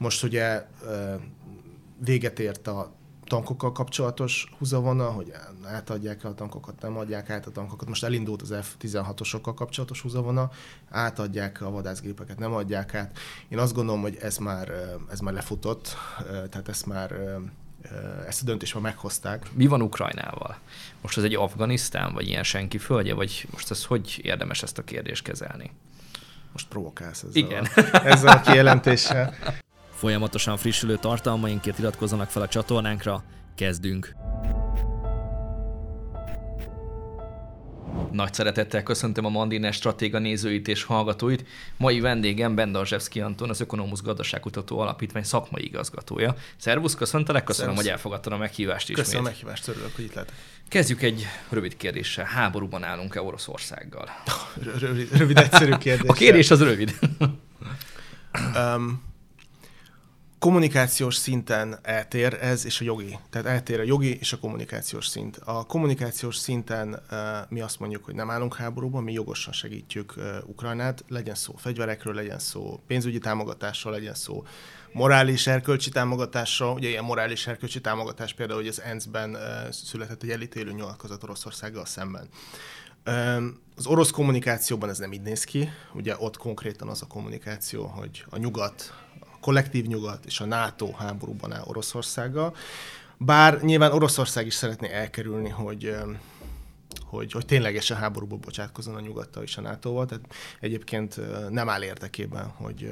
Most ugye véget ért a tankokkal kapcsolatos húzavona, hogy átadják a tankokat, nem adják át a tankokat. Most elindult az F-16-osokkal kapcsolatos húzavona, átadják a vadászgépeket, nem adják át. Én azt gondolom, hogy ez már, ez már lefutott, tehát ezt már ezt a döntést már meghozták. Mi van Ukrajnával? Most ez egy Afganisztán, vagy ilyen senki földje, vagy most ez hogy érdemes ezt a kérdést kezelni? Most provokálsz ezzel, Igen. A, ezzel a kijelentéssel. Folyamatosan frissülő tartalmainkért iratkozzanak fel a csatornánkra, kezdünk! Nagy szeretettel köszöntöm a Mandiner Stratéga nézőit és hallgatóit. Mai vendégem Bendarzsevszki Anton, az Ökonomusz Gazdaságkutató Alapítvány szakmai igazgatója. Szervusz, köszöntelek, köszönöm, Szervusz. hogy elfogadtad a meghívást is. Köszönöm a meghívást, örülök, hogy itt lehetek. Kezdjük egy rövid kérdéssel. Háborúban állunk-e Oroszországgal? Rövid, rövid egyszerű kérdés. A kérdés az rövid. um, kommunikációs szinten eltér ez és a jogi. Tehát eltér a jogi és a kommunikációs szint. A kommunikációs szinten mi azt mondjuk, hogy nem állunk háborúban, mi jogosan segítjük Ukrajnát, legyen szó fegyverekről, legyen szó pénzügyi támogatásról, legyen szó morális erkölcsi támogatásról. Ugye ilyen morális erkölcsi támogatás például, hogy az ENSZ-ben született egy elítélő nyilatkozat Oroszországgal szemben. Az orosz kommunikációban ez nem így néz ki, ugye ott konkrétan az a kommunikáció, hogy a nyugat kollektív nyugat és a NATO háborúban áll Oroszországgal. Bár nyilván Oroszország is szeretné elkerülni, hogy hogy, hogy ténylegesen háborúba bocsátkozzon a nyugattal és a NATO-val. Tehát egyébként nem áll érdekében, hogy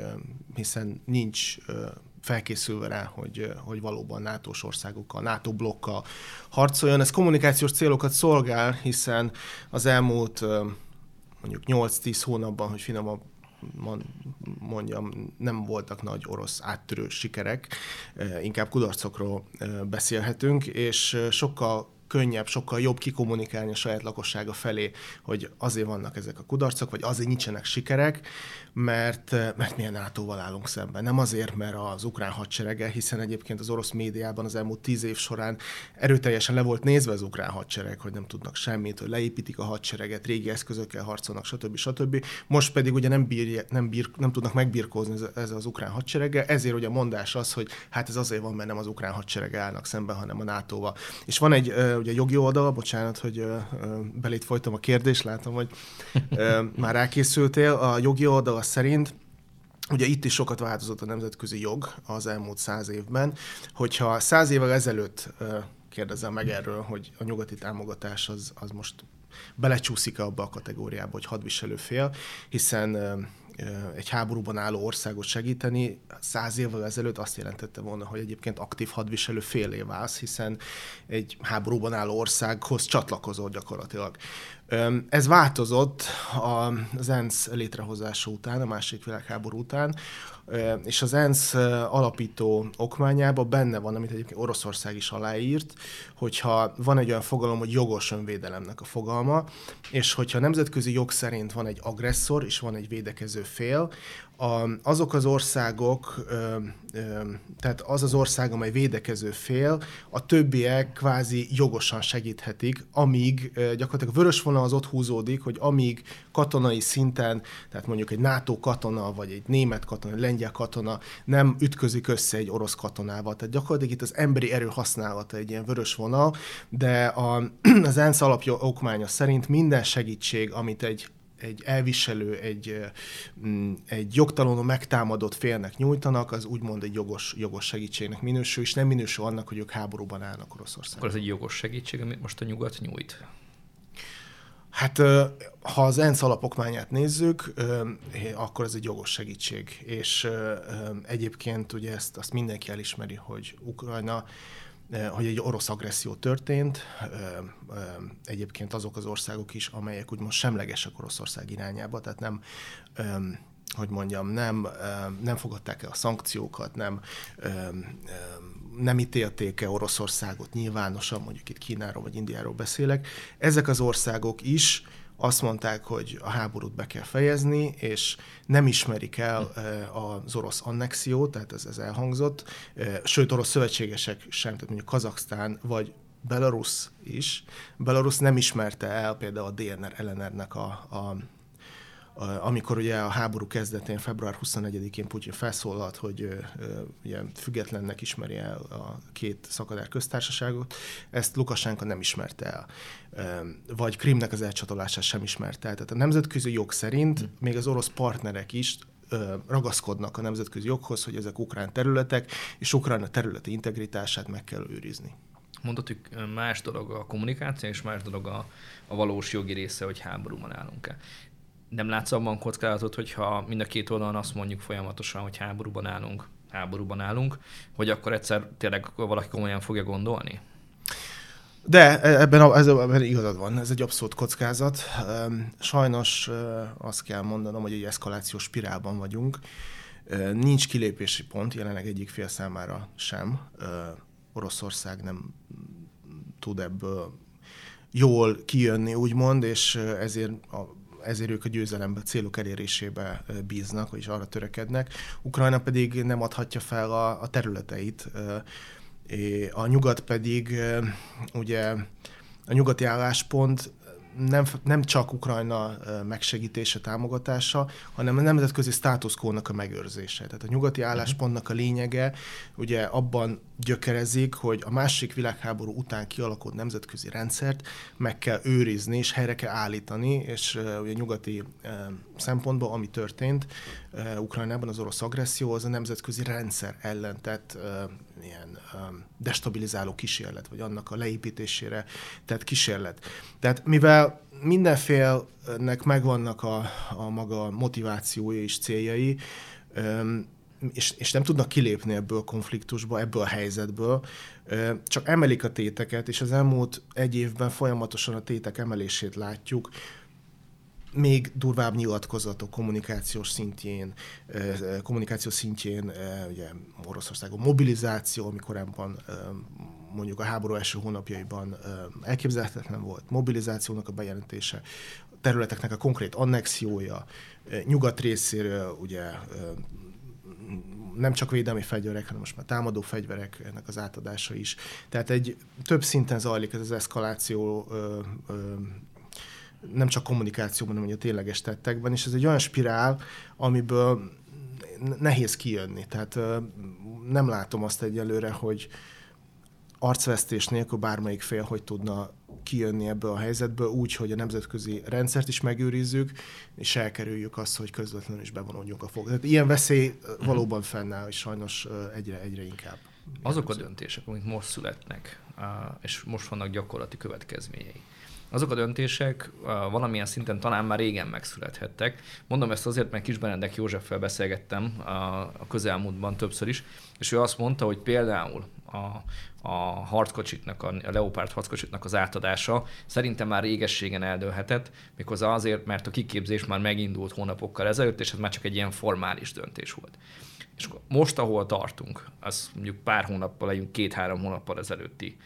hiszen nincs felkészülve rá, hogy, hogy valóban NATO-s országokkal, NATO blokkal harcoljon. Ez kommunikációs célokat szolgál, hiszen az elmúlt mondjuk 8-10 hónapban, hogy finomabb mondjam, nem voltak nagy orosz áttörő sikerek, inkább kudarcokról beszélhetünk, mert sokkal könnyebb, sokkal jobb kikommunikálni a saját lakossága felé, hogy azért vannak ezek a kudarcok, vagy azért nincsenek sikerek, mert, mert milyen NATO-val állunk szemben. Nem azért, mert az ukrán hadserege, hiszen egyébként az orosz médiában az elmúlt tíz év során erőteljesen le volt nézve az ukrán hadsereg, hogy nem tudnak semmit, hogy leépítik a hadsereget, régi eszközökkel harcolnak, stb. stb. Most pedig ugye nem, bír, nem, bír, nem tudnak megbirkózni ez az ukrán hadsereggel, ezért ugye a mondás az, hogy hát ez azért van, mert nem az ukrán hadserege állnak szemben, hanem a NATO-val. És van egy ugye jogi oldal, bocsánat, hogy belét folytam a kérdést, látom, hogy már rákészültél. A jogi oldal szerint Ugye itt is sokat változott a nemzetközi jog az elmúlt száz évben, hogyha száz évvel ezelőtt kérdezem meg erről, hogy a nyugati támogatás az, az most belecsúszik abba a kategóriába, hogy hadviselő fél, hiszen egy háborúban álló országot segíteni, száz évvel ezelőtt azt jelentette volna, hogy egyébként aktív hadviselő félé válsz, hiszen egy háborúban álló országhoz csatlakozol gyakorlatilag. Ez változott az ENSZ létrehozása után, a második világháború után, és az ENSZ alapító okmányában benne van, amit egyébként Oroszország is aláírt, hogyha van egy olyan fogalom, hogy jogos önvédelemnek a fogalma, és hogyha nemzetközi jog szerint van egy agresszor és van egy védekező fél, a, azok az országok, ö, ö, tehát az az ország, amely védekező fél, a többiek kvázi jogosan segíthetik, amíg ö, gyakorlatilag a vörös vonal az ott húzódik, hogy amíg katonai szinten, tehát mondjuk egy NATO katona, vagy egy német katona, egy lengyel katona nem ütközik össze egy orosz katonával. Tehát gyakorlatilag itt az emberi erő használata egy ilyen vörös vonal, de a, az ENSZ alapja okmánya szerint minden segítség, amit egy egy elviselő, egy, mm, egy jogtalanul megtámadott félnek nyújtanak, az úgymond egy jogos, jogos segítségnek minősül, és nem minősül annak, hogy ők háborúban állnak Oroszországban. Akkor ez egy jogos segítség, amit most a nyugat nyújt? Hát ha az ENSZ alapokmányát nézzük, akkor ez egy jogos segítség. És egyébként ugye ezt azt mindenki elismeri, hogy Ukrajna hogy egy orosz agresszió történt. Egyébként azok az országok is, amelyek úgymond semlegesek Oroszország irányába, tehát nem hogy mondjam, nem, nem fogadták el a szankciókat, nem, nem ítélték el Oroszországot nyilvánosan, mondjuk itt Kínáról vagy Indiáról beszélek. Ezek az országok is azt mondták, hogy a háborút be kell fejezni, és nem ismerik el az orosz annexiót, tehát ez, ez elhangzott, sőt, orosz szövetségesek sem, tehát mondjuk Kazaksztán vagy Belarus is. Belarus nem ismerte el például a DNR ellenérnek a, a amikor ugye a háború kezdetén, február 24-én Putyin felszólalt, hogy ugye függetlennek ismeri el a két szakadár köztársaságot, ezt Lukasenka nem ismerte el. Vagy Krimnek az elcsatolását sem ismerte el. Tehát a nemzetközi jog szerint hm. még az orosz partnerek is ragaszkodnak a nemzetközi joghoz, hogy ezek ukrán területek, és Ukrajna területi integritását meg kell őrizni. Mondott, hogy más dolog a kommunikáció, és más dolog a, a valós jogi része, hogy háborúban állunk-e. Nem látsz abban kockázatot, hogyha mind a két oldalon azt mondjuk folyamatosan, hogy háborúban állunk, háborúban állunk, hogy akkor egyszer tényleg valaki komolyan fogja gondolni? De e, ebben, a, ebben igazad van, ez egy abszolút kockázat. Sajnos azt kell mondanom, hogy egy eszkalációs spirálban vagyunk. Nincs kilépési pont jelenleg egyik fél számára sem. Oroszország nem tud ebből jól kijönni, úgymond, és ezért a ezért ők a győzelembe, célok elérésébe bíznak, vagyis arra törekednek. Ukrajna pedig nem adhatja fel a, a területeit a nyugat pedig ugye a nyugati álláspont nem, nem csak Ukrajna megsegítése, támogatása, hanem a nemzetközi státuszkónak a megőrzése. Tehát a nyugati mhm. álláspontnak a lényege ugye abban gyökerezik, hogy a másik világháború után kialakult nemzetközi rendszert meg kell őrizni, és helyre kell állítani, és uh, ugye nyugati uh, szempontból, ami történt uh, Ukrajnában, az orosz agresszió, az a nemzetközi rendszer ellen tett uh, ilyen um, destabilizáló kísérlet, vagy annak a leépítésére tett kísérlet. Tehát mivel mindenfélnek megvannak a, a maga motivációi és céljai, um, és, és nem tudnak kilépni ebből a konfliktusba, ebből a helyzetből, csak emelik a téteket, és az elmúlt egy évben folyamatosan a tétek emelését látjuk, még durvább nyilatkozatok kommunikációs szintjén, kommunikáció szintjén, ugye Oroszországon mobilizáció, ami korábban mondjuk a háború első hónapjaiban elképzelhetetlen volt, mobilizációnak a bejelentése, területeknek a konkrét annexiója, nyugat részéről ugye nem csak védelmi fegyverek, hanem most már támadó fegyvereknek az átadása is. Tehát egy több szinten zajlik ez az eszkaláció ö, ö, nem csak kommunikációban, hanem a tényleges tettekben, és ez egy olyan spirál, amiből nehéz kijönni. Tehát ö, nem látom azt egyelőre, hogy arcvesztés nélkül bármelyik fél hogy tudna kijönni ebből a helyzetből úgy, hogy a nemzetközi rendszert is megőrizzük, és elkerüljük azt, hogy közvetlenül is bevonódjunk a fog. Tehát ilyen veszély valóban fennáll, és sajnos egyre, egyre inkább. Azok a döntések, amik most születnek, és most vannak gyakorlati következményei, azok a döntések valamilyen szinten talán már régen megszülethettek. Mondom ezt azért, mert Kis Benedek Józseffel beszélgettem a közelmúltban többször is, és ő azt mondta, hogy például a, a harckocsiknak, a Leopard harckocsiknak az átadása szerintem már régességen eldőlhetett, méghozzá azért, mert a kiképzés már megindult hónapokkal ezelőtt, és ez már csak egy ilyen formális döntés volt. És most, ahol tartunk, az mondjuk pár hónappal, legyünk két-három hónappal ezelőtti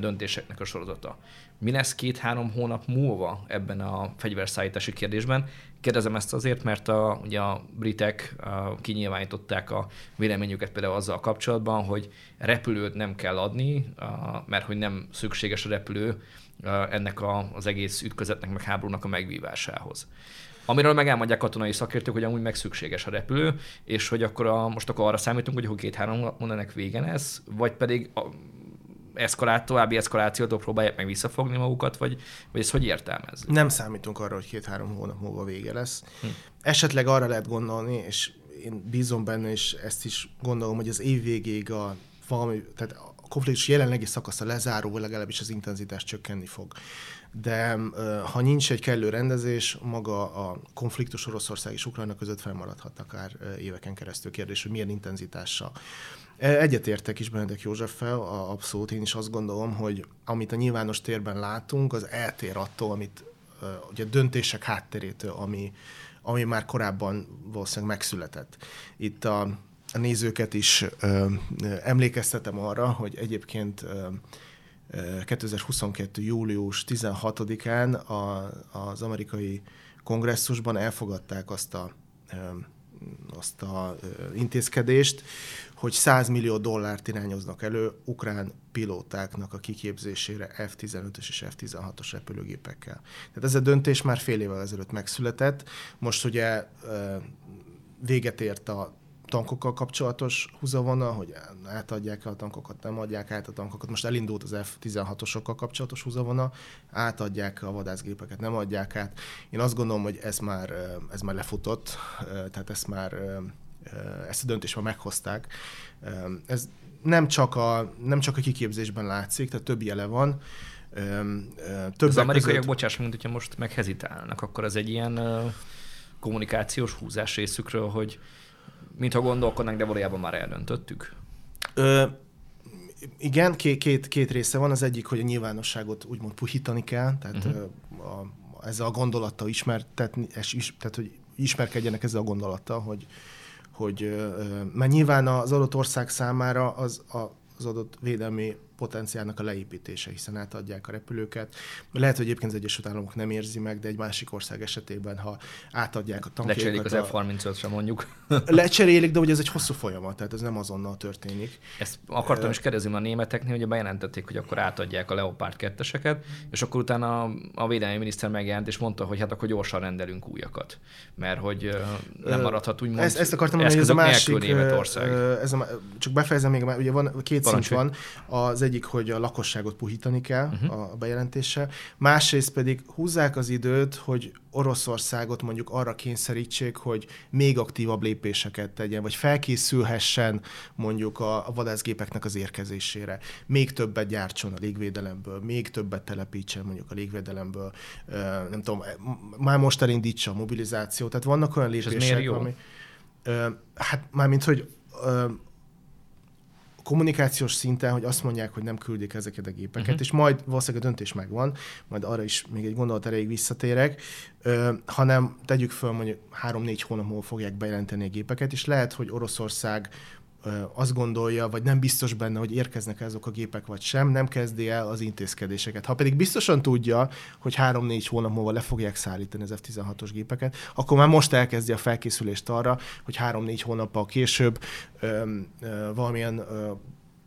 döntéseknek a sorozata. Mi lesz két-három hónap múlva ebben a fegyverszállítási kérdésben? Kérdezem ezt azért, mert a, ugye a britek a, kinyilvánították a véleményüket például azzal kapcsolatban, hogy repülőt nem kell adni, a, mert hogy nem szükséges a repülő a, ennek a, az egész ütközetnek, meg háborúnak a megvívásához. Amiről meg elmondják katonai szakértők, hogy amúgy meg szükséges a repülő, és hogy akkor a, most akkor arra számítunk, hogy két-három mondanak vége lesz, vagy pedig a, eszkalát, további eszkalációtól próbálják meg visszafogni magukat, vagy, vagy ezt hogy értelmez? Nem számítunk arra, hogy két-három hónap múlva vége lesz. Hm. Esetleg arra lehet gondolni, és én bízom benne, és ezt is gondolom, hogy az év végéig a valami, tehát a konfliktus jelenlegi szakasza lezáró, legalábbis az intenzitás csökkenni fog. De ha nincs egy kellő rendezés, maga a konfliktus Oroszország és Ukrajna között felmaradhat akár éveken keresztül kérdés, hogy milyen intenzitással. Egyetértek is Benedek Józseffel, abszolút én is azt gondolom, hogy amit a nyilvános térben látunk, az eltér attól, amit ugye döntések hátterétől, ami, ami már korábban valószínűleg megszületett. Itt a, a nézőket is ö, emlékeztetem arra, hogy egyébként ö, 2022. július 16-án a, az amerikai kongresszusban elfogadták azt a azt a intézkedést, hogy 100 millió dollárt irányoznak elő ukrán pilótáknak a kiképzésére F-15-ös és F-16-os repülőgépekkel. Tehát ez a döntés már fél évvel ezelőtt megszületett. Most ugye véget ért a tankokkal kapcsolatos húzavona, hogy átadják el a tankokat, nem adják át a tankokat. Most elindult az F-16-osokkal kapcsolatos húzavona, átadják a vadászgépeket, nem adják át. Én azt gondolom, hogy ez már, ez már lefutott, tehát ezt már ezt a döntést már meghozták. Ez nem csak a, nem csak a kiképzésben látszik, tehát több jele van. Több az amerikaiak, között... bocsáss, mint hogyha most meghezitálnak, akkor ez egy ilyen kommunikációs húzás részükről, hogy mintha gondolkodnánk, de valójában már eldöntöttük? Ö, igen, két, két, két része van. Az egyik, hogy a nyilvánosságot úgymond puhítani kell, tehát uh-huh. a, ezzel a gondolattal ismertetni, és is, tehát hogy ismerkedjenek ezzel a gondolattal, hogy, hogy mert nyilván az adott ország számára az, a, az adott védelmi potenciálnak a leépítése, hiszen átadják a repülőket. Lehet, hogy egyébként az Egyesült Államok nem érzi meg, de egy másik ország esetében, ha átadják a tankjaikat... Lecserélik az F-35-re mondjuk. Lecserélik, de ugye ez egy hosszú folyamat, tehát ez nem azonnal történik. Ezt akartam is kérdezni a németeknél, hogy bejelentették, hogy akkor átadják a Leopard 2 és akkor utána a, a védelmi miniszter megjelent, és mondta, hogy hát akkor gyorsan rendelünk újakat, mert hogy nem maradhat úgymond ezt, ezt akartam mondani, hogy ez a másik, Németország. Ez a, csak befejezem még, ugye van, két Parancsolj. szint van, az egyik, hogy a lakosságot puhítani kell uh-huh. a bejelentéssel, másrészt pedig húzzák az időt, hogy Oroszországot mondjuk arra kényszerítsék, hogy még aktívabb lépéseket tegyen, vagy felkészülhessen mondjuk a, a vadászgépeknek az érkezésére. Még többet gyártson a légvédelemből, még többet telepítsen mondjuk a légvédelemből, nem tudom, már most elindítsa a mobilizációt. Tehát vannak olyan lépések, ami... Hát mármint, hogy kommunikációs szinten, hogy azt mondják, hogy nem küldik ezeket a gépeket, uh-huh. és majd valószínűleg a döntés megvan, majd arra is még egy gondolat erejéig visszatérek, ö, hanem tegyük föl, mondjuk három-négy hónap múlva fogják bejelenteni a gépeket, és lehet, hogy Oroszország azt gondolja, vagy nem biztos benne, hogy érkeznek azok a gépek, vagy sem, nem kezdi el az intézkedéseket. Ha pedig biztosan tudja, hogy három-négy hónap múlva le fogják szállítani az F-16-os gépeket, akkor már most elkezdi a felkészülést arra, hogy három-négy hónappal később ö, ö, valamilyen ö,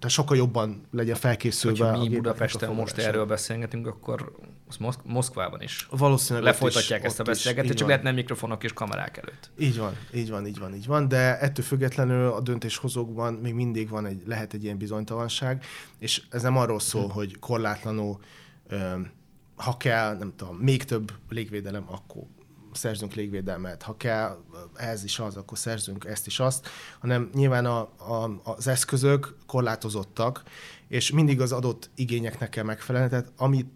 tehát sokkal jobban legyen felkészülve. Hogyha mi Budapesten most erről beszélgetünk, akkor az Moszk- Moszkvában is Valószínűleg lefolytatják is, ezt a beszélgetést, csak lehet nem mikrofonok és kamerák előtt. Így van, így van, így van, így van, de ettől függetlenül a döntéshozókban még mindig van egy, lehet egy ilyen bizonytalanság, és ez nem arról szól, hm. hogy korlátlanul ha kell, nem tudom, még több légvédelem, akkor szerzünk légvédelmet, ha kell ez is az, akkor szerzünk ezt is azt, hanem nyilván a, a, az eszközök korlátozottak, és mindig az adott igényeknek kell megfelelni, tehát amit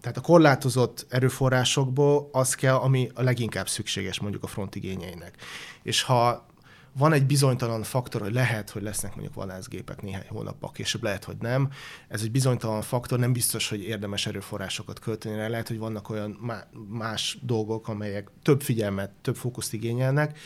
tehát a korlátozott erőforrásokból az kell, ami a leginkább szükséges mondjuk a front igényeinek. És ha van egy bizonytalan faktor, hogy lehet, hogy lesznek mondjuk vadászgépek néhány hónappal később, lehet, hogy nem. Ez egy bizonytalan faktor, nem biztos, hogy érdemes erőforrásokat költeni rá. Lehet, hogy vannak olyan más dolgok, amelyek több figyelmet, több fókuszt igényelnek,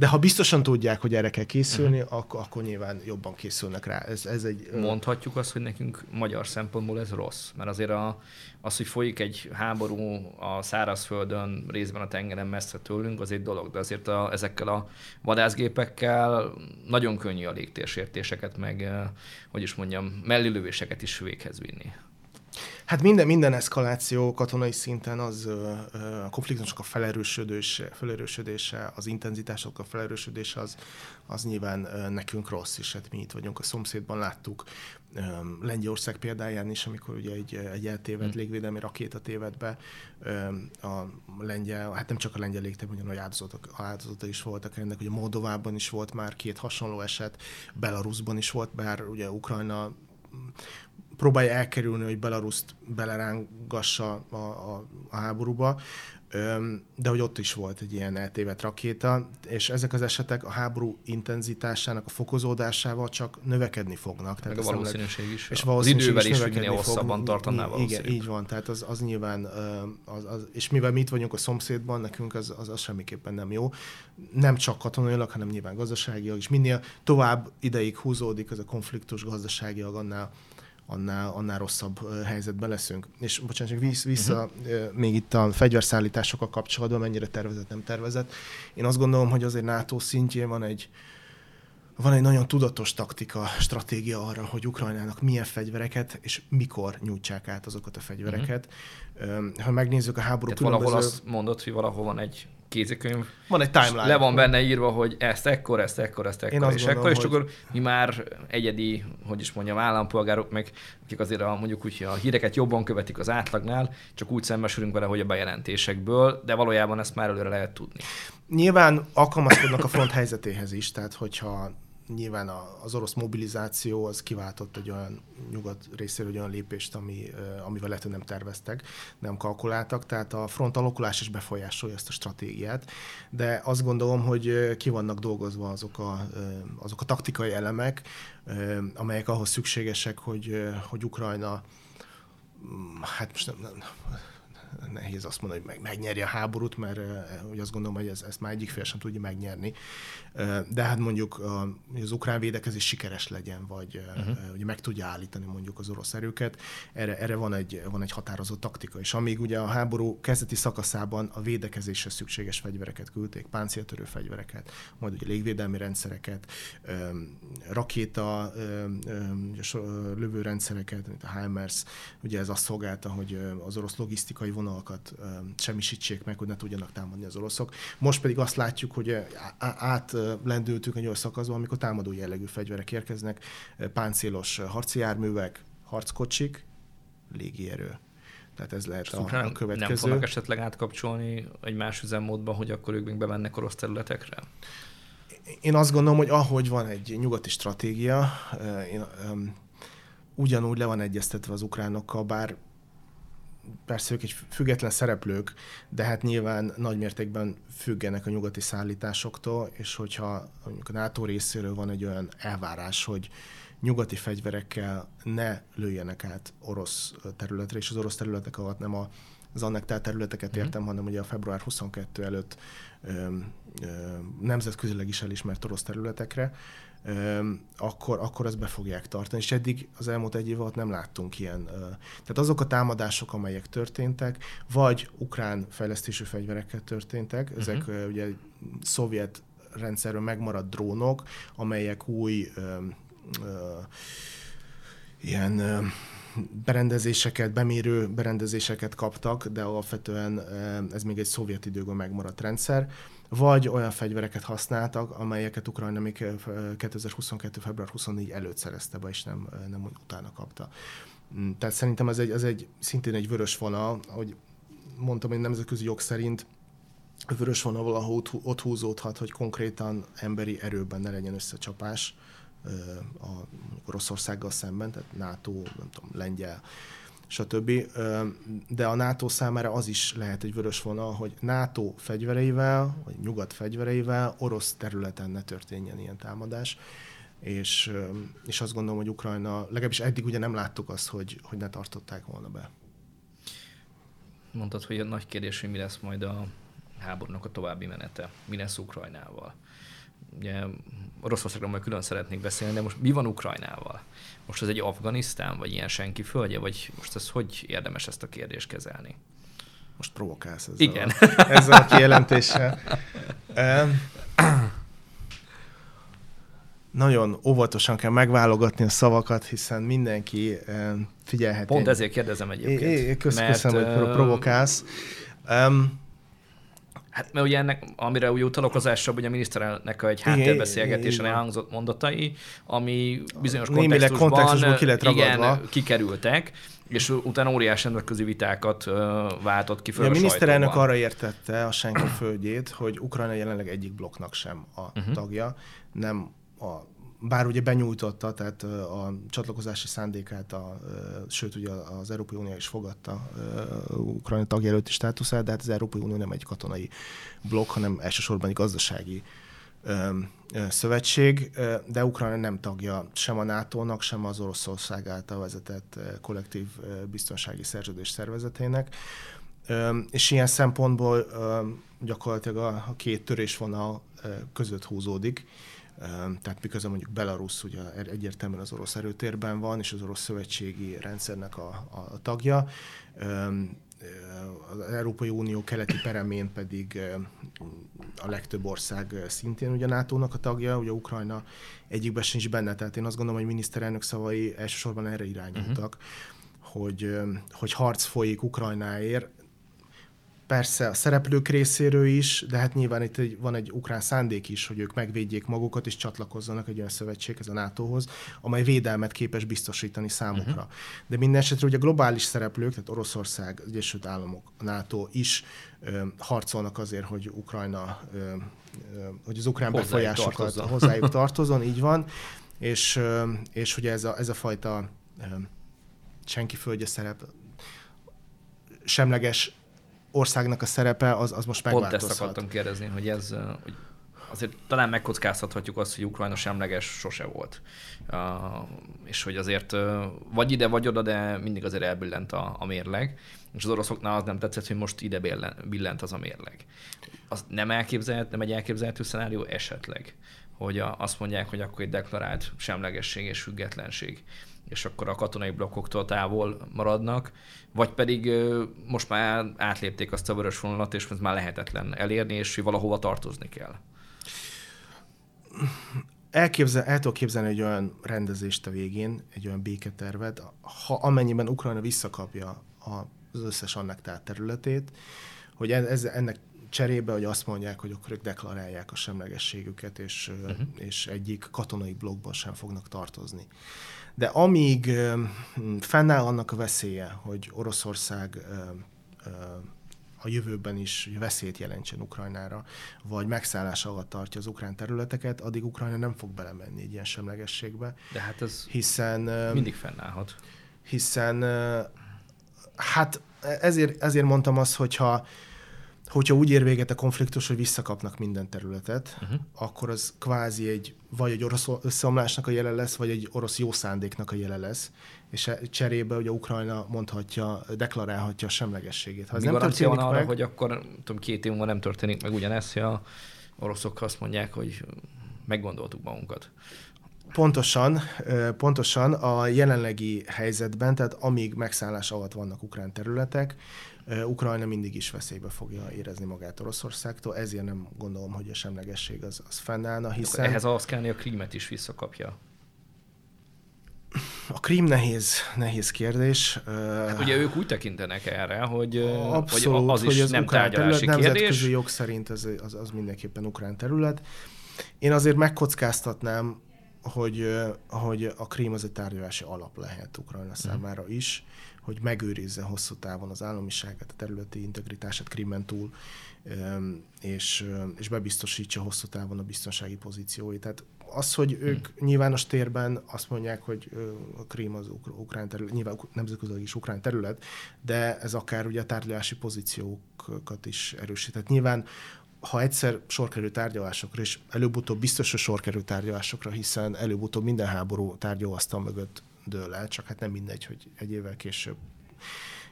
de ha biztosan tudják, hogy erre kell készülni, uh-huh. akkor, akkor nyilván jobban készülnek rá. Ez, ez egy, Mondhatjuk azt, hogy nekünk magyar szempontból ez rossz, mert azért a, az, hogy folyik egy háború a szárazföldön, részben a tengeren messze tőlünk, az egy dolog, de azért a, ezekkel a vadászgépekkel nagyon könnyű a légtérsértéseket, meg, hogy is mondjam, mellilövéseket is véghez vinni. Hát minden, minden eszkaláció katonai szinten az a konfliktusok a felerősödése, felerősödése, az intenzitások a felerősödése az, az nyilván nekünk rossz, és hát mi itt vagyunk a szomszédban, láttuk Lengyelország példáján is, amikor ugye egy, egy eltévedt hmm. légvédelmi rakéta téved be, a lengyel, hát nem csak a lengyel légtér, ugyanúgy áldozatok, áldozatok is voltak ennek, ugye Moldovában is volt már két hasonló eset, Belarusban is volt, bár ugye Ukrajna próbálja elkerülni, hogy Belaruszt belerángassa a, a, a háborúba, de hogy ott is volt egy ilyen eltévedt rakéta, és ezek az esetek a háború intenzitásának a fokozódásával csak növekedni fognak. Tehát Meg a valószínűség is. És az idővel is, is minél hosszabban tartaná Igen, így van, tehát az, az nyilván, az, az, és mivel mi itt vagyunk a szomszédban, nekünk az, az, az semmiképpen nem jó. Nem csak katonailag, hanem nyilván gazdaságilag is. Minél tovább ideig húzódik ez a konfliktus gazdaságilag, annál annál, annál rosszabb helyzetben leszünk. És bocsánat, csak vissza uh-huh. még itt a fegyverszállításokkal kapcsolatban, mennyire tervezett, nem tervezett. Én azt gondolom, hogy azért NATO szintjén van egy, van egy nagyon tudatos taktika, stratégia arra, hogy Ukrajnának milyen fegyvereket és mikor nyújtsák át azokat a fegyvereket. Uh-huh. Ha megnézzük a háború Tehát különböző... valahol azt mondod, hogy valahol van egy kézikönyv. Van egy timeline. Le van benne írva, hogy ezt ekkor, ezt ekkor, ezt ekkor, Én és gondolom, ekkor, és hogy... akkor mi már egyedi, hogy is mondjam, állampolgárok, meg akik azért a, mondjuk úgy, a híreket jobban követik az átlagnál, csak úgy szembesülünk vele, hogy a bejelentésekből, de valójában ezt már előre lehet tudni. Nyilván alkalmazkodnak a front helyzetéhez is, tehát hogyha nyilván az orosz mobilizáció az kiváltott egy olyan nyugat részéről egy olyan lépést, ami, amivel lehet, hogy nem terveztek, nem kalkuláltak, tehát a front alakulás is befolyásolja ezt a stratégiát, de azt gondolom, hogy ki vannak dolgozva azok a, azok a taktikai elemek, amelyek ahhoz szükségesek, hogy, hogy Ukrajna mm, hát most nem, nem, nehéz azt mondani, hogy meg, megnyerje a háborút, mert uh, azt gondolom, hogy ez, ezt már egyik fél sem tudja megnyerni. De hát mondjuk uh, az ukrán védekezés sikeres legyen, vagy uh-huh. uh, meg tudja állítani mondjuk az orosz erőket, erre, erre van, egy, van egy határozott taktika. És amíg ugye a háború kezdeti szakaszában a védekezésre szükséges fegyvereket küldték, páncéltörő fegyvereket, majd ugye légvédelmi rendszereket, rakéta lövőrendszereket, mint a HIMARS, ugye ez azt szolgálta, hogy az orosz logisztikai vonalakat semmisítsék meg, hogy ne tudjanak támadni az oroszok. Most pedig azt látjuk, hogy átlendültünk egy olyan szakaszban, amikor támadó jellegű fegyverek érkeznek, páncélos harci járművek, harckocsik, légierő. Tehát ez lehet a, a következő. Nem fognak esetleg átkapcsolni egy más üzemmódba, hogy akkor ők még bemennek orosz területekre? Én azt gondolom, hogy ahogy van egy nyugati stratégia, én, ugyanúgy le van egyeztetve az ukránokkal, bár persze ők egy független szereplők, de hát nyilván nagy mértékben függenek a nyugati szállításoktól, és hogyha mondjuk a NATO részéről van egy olyan elvárás, hogy nyugati fegyverekkel ne lőjenek át orosz területre, és az orosz területek alatt nem a, az annektált területeket mm. értem, hanem ugye a február 22 előtt ö, ö, nemzetközileg is elismert orosz területekre, akkor, akkor ezt be fogják tartani. És eddig az elmúlt egy év alatt nem láttunk ilyen. Tehát azok a támadások, amelyek történtek, vagy ukrán fejlesztésű fegyverekkel történtek, ezek uh-huh. ugye szovjet rendszerről megmaradt drónok, amelyek új ö, ö, ilyen ö, berendezéseket, bemérő berendezéseket kaptak, de alapvetően ez még egy szovjet időben megmaradt rendszer vagy olyan fegyvereket használtak, amelyeket Ukrajna még 2022. február 24 előtt szerezte be, és nem, nem utána kapta. Mm, tehát szerintem ez egy, ez egy szintén egy vörös vonal, hogy mondtam, hogy nemzetközi jog szerint vörös vonal valahol ott húzódhat, hogy konkrétan emberi erőben ne legyen összecsapás a Oroszországgal szemben, tehát NATO, nem tudom, lengyel, stb. De a NATO számára az is lehet egy vörös vonal, hogy NATO fegyvereivel, vagy nyugat fegyvereivel orosz területen ne történjen ilyen támadás. És, és azt gondolom, hogy Ukrajna, legalábbis eddig ugye nem láttuk azt, hogy, hogy ne tartották volna be. Mondtad, hogy a nagy kérdés, hogy mi lesz majd a háborúnak a további menete, mi lesz Ukrajnával ugye Oroszországról majd külön szeretnék beszélni, de most mi van Ukrajnával? Most ez egy Afganisztán, vagy ilyen senki földje, vagy most ez hogy érdemes ezt a kérdést kezelni? Most provokálsz ezzel, Igen. A, ezzel a kijelentéssel. nagyon óvatosan kell megválogatni a szavakat, hiszen mindenki figyelheti. Pont ezért kérdezem egyébként. É, köszönöm, mert, hogy provokálsz. Um, Hát mert ugye ennek, amire úgy utalok az első, hogy a miniszterelnök egy háttérbeszélgetésen elhangzott mondatai, ami bizonyos kontextusban, kontextusban ki lett igen, kikerültek, és utána óriási nemzetközi vitákat váltott ki föl a, a miniszterelnök arra értette a senki földjét, hogy Ukrajna jelenleg egyik blokknak sem a uh-huh. tagja, nem a bár ugye benyújtotta, tehát a csatlakozási szándékát, a, sőt ugye az Európai Unió is fogadta Ukrajna tagjelölti státuszát, de hát az Európai Unió nem egy katonai blokk, hanem elsősorban egy gazdasági szövetség, de Ukrajna nem tagja sem a NATO-nak, sem az Oroszország által vezetett kollektív biztonsági szerződés szervezetének. És ilyen szempontból gyakorlatilag a két törésvonal között húzódik tehát miközben mondjuk Belarus ugye egyértelműen az orosz erőtérben van, és az orosz szövetségi rendszernek a, a tagja, az Európai Unió keleti peremén pedig a legtöbb ország szintén ugye NATO-nak a tagja, ugye Ukrajna egyikben sincs benne, tehát én azt gondolom, hogy miniszterelnök szavai elsősorban erre irányultak, uh-huh. hogy, hogy harc folyik Ukrajnáért, persze a szereplők részéről is, de hát nyilván itt egy, van egy ukrán szándék is, hogy ők megvédjék magukat és csatlakozzanak egy olyan szövetséghez, a NATO-hoz, amely védelmet képes biztosítani számukra. Uh-huh. De minden esetre ugye a globális szereplők, tehát Oroszország, az Egyesült Államok, a NATO is ö, harcolnak azért, hogy Ukrajna, ö, ö, hogy az ukrán hozzájuk befolyásokat tartozzon. hozzájuk tartozon, így van, és, ö, és hogy ez a, ez a fajta ö, senki földje szerep semleges országnak a szerepe az, az most megváltozhat. Pont ezt akartam kérdezni, hogy ez hogy azért talán megkockáztathatjuk azt, hogy Ukrajna semleges sose volt. Uh, és hogy azért uh, vagy ide, vagy oda, de mindig azért elbillent a, a mérleg. És az oroszoknál az nem tetszett, hogy most ide billent az a mérleg. Az nem elképzelt, nem egy elképzelhető szenárió esetleg, hogy a, azt mondják, hogy akkor egy deklarált semlegesség és függetlenség és akkor a katonai blokkoktól távol maradnak, vagy pedig most már átlépték azt a vörös vonalat, és ez már lehetetlen elérni, és valahova tartozni kell. Elképzel, el tudok képzelni egy olyan rendezést a végén, egy olyan béketervet, ha amennyiben Ukrajna visszakapja az összes annektált területét, hogy ez, ennek cserébe, hogy azt mondják, hogy akkor ők deklarálják a semlegességüket, és, uh-huh. és egyik katonai blokkban sem fognak tartozni. De amíg fennáll annak a veszélye, hogy Oroszország a jövőben is veszélyt jelentsen Ukrajnára, vagy megszállás alatt tartja az ukrán területeket, addig Ukrajna nem fog belemenni egy ilyen semlegességbe. De hát ez hiszen, mindig fennállhat. Hiszen hát ezért, ezért mondtam azt, hogyha hogyha úgy ér véget a konfliktus, hogy visszakapnak minden területet, uh-huh. akkor az kvázi egy, vagy egy orosz összeomlásnak a jele lesz, vagy egy orosz jó szándéknak a jele lesz, és e- cserébe ugye Ukrajna mondhatja, deklarálhatja a semlegességét. Ha ez Mi nem történik van arra, meg, hogy akkor tudom, két év múlva nem történik meg ugyanezt, hogy a oroszok azt mondják, hogy meggondoltuk magunkat. Pontosan, pontosan a jelenlegi helyzetben, tehát amíg megszállás alatt vannak ukrán területek, Ukrajna mindig is veszélybe fogja érezni magát Oroszországtól, ezért nem gondolom, hogy a semlegesség az, az fennállna, hiszen... Ehhez az kell, a krímet is visszakapja. A krím nehéz, nehéz kérdés. Hát ugye ők úgy tekintenek erre, hogy, Abszolút, hogy az is hogy az nem tárgyalási terület, kérdés. Nemzetközi jog szerint ez, az, az mindenképpen ukrán terület. Én azért megkockáztatnám, hogy, hogy a krím az egy tárgyalási alap lehet Ukrajna mhm. számára is hogy megőrizze hosszú távon az államiságát, a területi integritását Krimen túl, és, és bebiztosítsa hosszú távon a biztonsági pozícióit. Tehát az, hogy ők hmm. nyilvános térben azt mondják, hogy a Krím az ukrán terület, nyilván nemzetközileg is ukrán terület, de ez akár ugye a tárgyalási pozíciókat is erősít. Tehát nyilván ha egyszer sor kerül tárgyalásokra, és előbb-utóbb biztos, hogy sor kerül tárgyalásokra, hiszen előbb-utóbb minden háború tárgyalóasztal mögött dől el, csak hát nem mindegy, hogy egy évvel később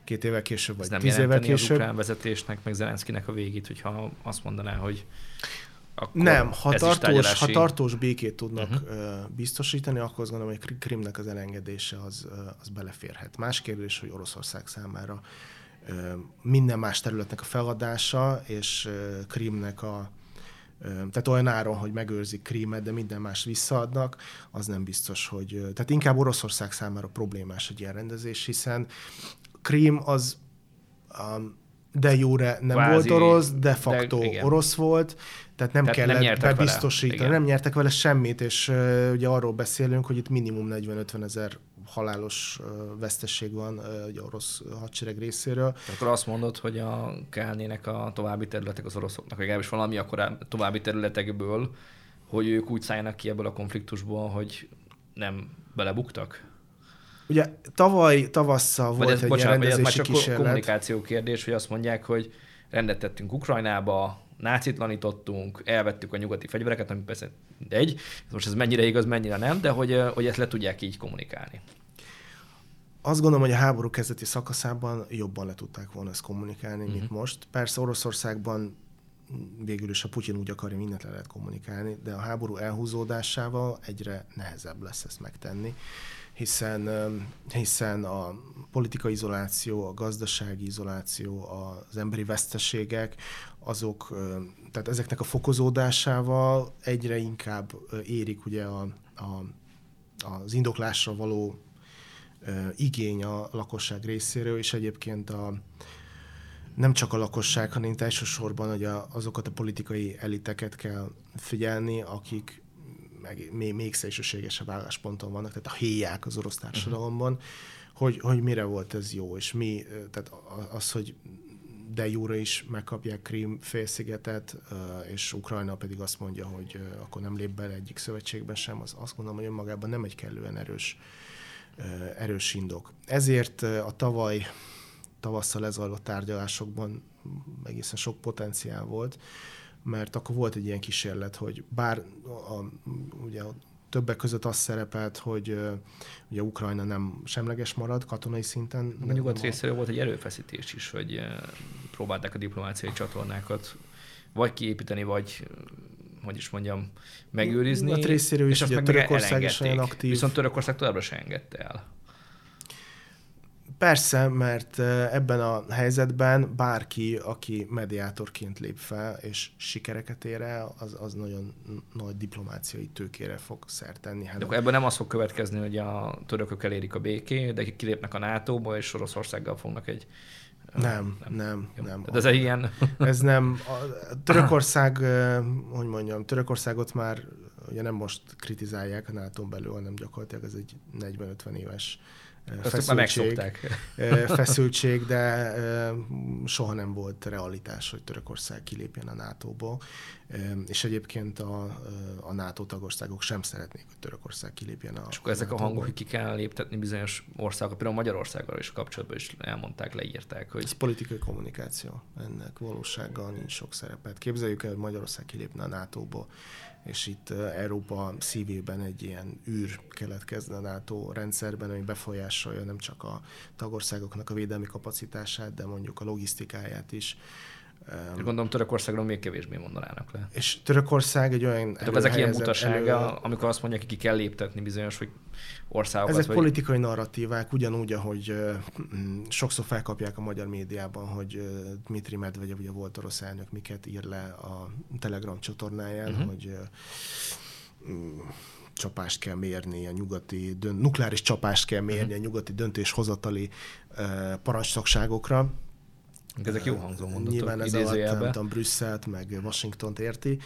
két évvel később, vagy Ez tíz évvel később. az ukrán vezetésnek, meg Zelenszkinek a végét, hogyha azt mondaná, hogy akkor nem, ha tartós, tárgyalási... ha tartós békét tudnak uh-huh. biztosítani, akkor azt gondolom, hogy Krimnek az elengedése az, az beleférhet. Más kérdés, hogy Oroszország számára minden más területnek a feladása, és Krimnek a tehát olyan áron, hogy megőrzik Krímet, de minden más visszaadnak, az nem biztos, hogy... Tehát inkább Oroszország számára problémás egy ilyen rendezés, hiszen Krím az um, de jóre nem Kvázi, volt orosz, de facto de, orosz volt, tehát nem tehát kellett nem bebiztosítani, nem nyertek vele semmit, és uh, ugye arról beszélünk, hogy itt minimum 40-50 ezer halálos vesztesség van ugye orosz hadsereg részéről. Akkor azt mondod, hogy a kellnének a további területek az oroszoknak, legalábbis valami akkor további területekből, hogy ők úgy szállnak ki ebből a konfliktusból, hogy nem belebuktak? Ugye tavaly, tavasszal volt ez, egy bocsánat, rendezési ez már csak kísérlet. kommunikáció kérdés, hogy azt mondják, hogy rendet tettünk Ukrajnába, nácitlanítottunk, elvettük a nyugati fegyvereket, ami persze egy, most ez mennyire igaz, mennyire nem, de hogy, hogy ezt le tudják így kommunikálni. Azt gondolom, hogy a háború kezdeti szakaszában jobban le tudták volna ezt kommunikálni, uh-huh. mint mhm. most. Persze Oroszországban végül is a Putyin úgy akarja, mindent le lehet kommunikálni, de a háború elhúzódásával egyre nehezebb lesz ezt megtenni, hiszen, hiszen a politikai izoláció, a gazdasági izoláció, az emberi veszteségek, azok, tehát ezeknek a fokozódásával egyre inkább érik ugye a, a, az indoklásra való igény a lakosság részéről, és egyébként a, nem csak a lakosság, hanem elsősorban hogy a, azokat a politikai eliteket kell figyelni, akik meg, még, még szélsőségesebb állásponton vannak, tehát a héják az orosz társadalomban, uh-huh. hogy, hogy mire volt ez jó, és mi, tehát az, hogy de jóra is megkapják Krím félszigetet, és Ukrajna pedig azt mondja, hogy akkor nem lép bele egyik szövetségbe sem, az azt gondolom, hogy önmagában nem egy kellően erős, erős indok. Ezért a tavaly tavasszal lezajlott tárgyalásokban egészen sok potenciál volt, mert akkor volt egy ilyen kísérlet, hogy bár a, ugye a többek között az szerepelt, hogy ugye Ukrajna nem semleges marad katonai szinten. A nyugat részéről volt egy erőfeszítés is, hogy próbálták a diplomáciai csatornákat vagy kiépíteni, vagy hogy is mondjam, megőrizni. A részéről is, és ugye Törökország is olyan aktív. Viszont Törökország továbbra sem engedte el. Persze, mert ebben a helyzetben bárki, aki mediátorként lép fel és sikereket ér el, az, az nagyon nagy diplomáciai tőkére fog szert tenni. Hát de akkor ebben nem az fog következni, hogy a törökök elérik a békét, de kilépnek a NATO-ba, és Oroszországgal fognak egy nem, nem, nem. nem. De ez egy ilyen... Ez nem. A Törökország, hogy mondjam, Törökországot már ugye nem most kritizálják a nato belül, hanem gyakorlatilag ez egy 40-50 éves feszültség, feszültség, de soha nem volt realitás, hogy Törökország kilépjen a NATO-ból, és egyébként a, a NATO tagországok sem szeretnék, hogy Törökország kilépjen a És akkor ezek a hangok, hogy ki kell léptetni bizonyos országok, például Magyarországgal is kapcsolatban is elmondták, leírták, hogy... Ez politikai kommunikáció, ennek valósággal nincs sok szerepet. Képzeljük el, hogy Magyarország kilépne a NATO-ból, és itt Európa szívében egy ilyen űr keletkezne a NATO rendszerben, ami befolyásolja nem csak a tagországoknak a védelmi kapacitását, de mondjuk a logisztikáját is. Gondolom Törökországról még kevésbé mondanának le. És Törökország egy olyan... Tehát ezek ilyen mutasága, elő... amikor azt mondják, hogy ki kell léptetni bizonyos hogy országokat. Ezek vagy... politikai narratívák, ugyanúgy, ahogy uh, sokszor felkapják a magyar médiában, hogy Dmitri Medvegyev, ugye volt orosz elnök, miket ír le a Telegram csatornáján, uh-huh. hogy uh, csapást kell mérni a nyugati, dönt, nukleáris csapást kell mérni uh-huh. a nyugati döntéshozatali uh, parancsszakságokra ezek jó hangzó mondatok. Nyilván ez alatt, nem tudom, Brüsszelt, meg Washingtont érti.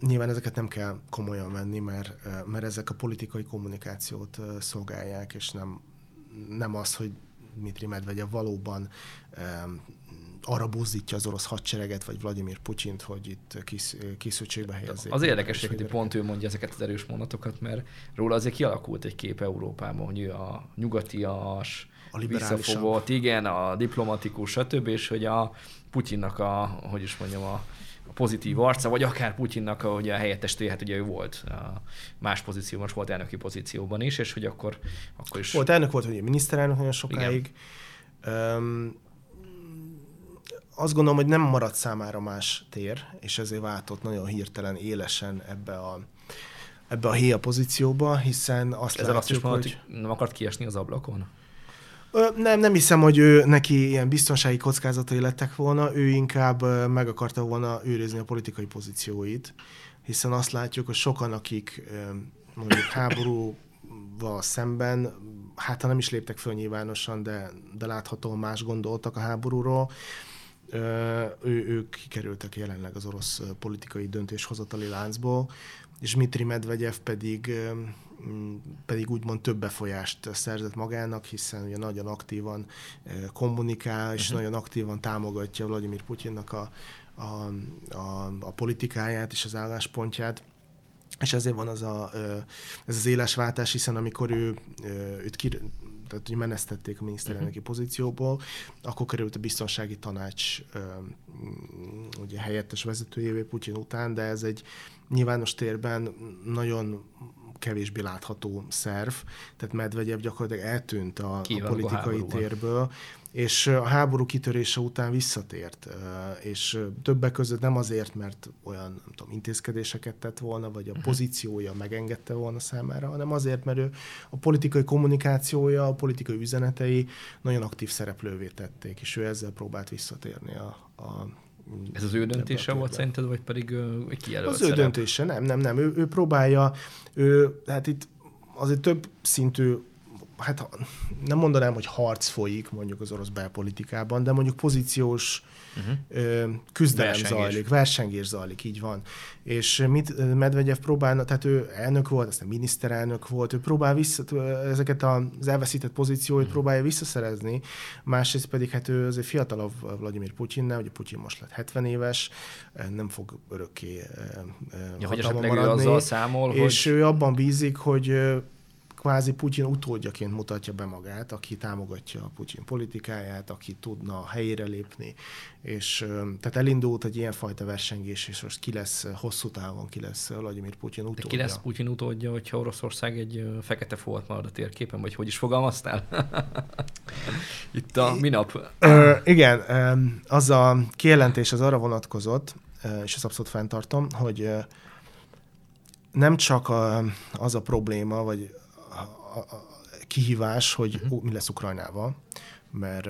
Nyilván ezeket nem kell komolyan venni, mert, mert ezek a politikai kommunikációt szolgálják, és nem, nem az, hogy Dmitri Medvegyev valóban arra buzdítja az orosz hadsereget, vagy Vladimir Putyint, hogy itt kis, készültségbe helyezzék. Az érdekes, hogy pont ő mondja ezeket az erős mondatokat, mert róla azért kialakult egy kép Európában, hogy ő a nyugatias, a visszafogott, igen, a diplomatikus, stb., és hogy a Putyinnak a, hogy is mondjam, a, a pozitív arca, vagy akár Putyinnak a, ugye, a helyettestője, hát ugye ő volt más pozícióban, most volt elnöki pozícióban is, és hogy akkor, akkor is... Volt elnök, volt, hogy miniszterelnök nagyon sokáig. Um, azt gondolom, hogy nem maradt számára más tér, és ezért váltott nagyon hirtelen, élesen ebbe a, ebbe a héja pozícióba, hiszen azt Ezzel látjuk, azt is mondod, hogy... hogy nem akart kiesni az ablakon? Nem, nem hiszem, hogy ő neki ilyen biztonsági kockázatai lettek volna, ő inkább meg akarta volna őrizni a politikai pozícióit, hiszen azt látjuk, hogy sokan, akik mondjuk háborúval szemben, hát ha nem is léptek föl nyilvánosan, de, de láthatóan más gondoltak a háborúról, ő, ők kikerültek jelenleg az orosz politikai döntéshozatali láncból, és Mitri Medvegyev pedig pedig úgymond több befolyást szerzett magának, hiszen ugye nagyon aktívan eh, kommunikál, és uh-huh. nagyon aktívan támogatja Vladimir Putyinnak a, a, a, a politikáját és az álláspontját. És ezért van az a, ez az éles váltás, hiszen amikor ő, őt ki, tehát hogy menesztették a miniszterelnöki uh-huh. pozícióból, akkor került a biztonsági tanács ugye helyettes vezetőjévé Putyin után, de ez egy nyilvános térben nagyon kevésbé látható szerv, tehát Medvegyev gyakorlatilag eltűnt a, a politikai a térből, és a háború kitörése után visszatért, és többek között nem azért, mert olyan nem tudom, intézkedéseket tett volna, vagy a mhm. pozíciója megengedte volna számára, hanem azért, mert ő a politikai kommunikációja, a politikai üzenetei nagyon aktív szereplővé tették, és ő ezzel próbált visszatérni a, a ez az ő döntése volt szerinted, vagy pedig egy kijelölt Az ő döntése, nem, nem, nem. Ő, ő próbálja, ő, hát itt azért több szintű hát nem mondanám, hogy harc folyik mondjuk az orosz belpolitikában, de mondjuk pozíciós uh-huh. küzdelem versengés. zajlik, versengés zajlik, így van. És mit Medvegyev próbálna, tehát ő elnök volt, aztán miniszterelnök volt, ő próbál vissza, ezeket az elveszített pozícióit uh-huh. próbálja visszaszerezni, másrészt pedig hát ő azért fiatalabb Vladimir Putyinnál, ugye Putyin most lett 70 éves, nem fog örökké ja, hogy maradni. Ő azzal számol, és hogy... ő abban bízik, hogy kvázi Putyin utódjaként mutatja be magát, aki támogatja a Putyin politikáját, aki tudna a helyére lépni, és tehát elindult egy ilyenfajta versengés, és most ki lesz hosszú távon, ki lesz Vladimir Putyin utódja. De ki lesz Putyin utódja, hogyha Oroszország egy fekete folt marad a térképen, vagy hogy is fogalmaztál? Itt a minap. Ö, igen, az a kijelentés az arra vonatkozott, és ezt abszolút fenntartom, hogy nem csak a, az a probléma, vagy a, kihívás, hogy uh-huh. mi lesz Ukrajnával, mert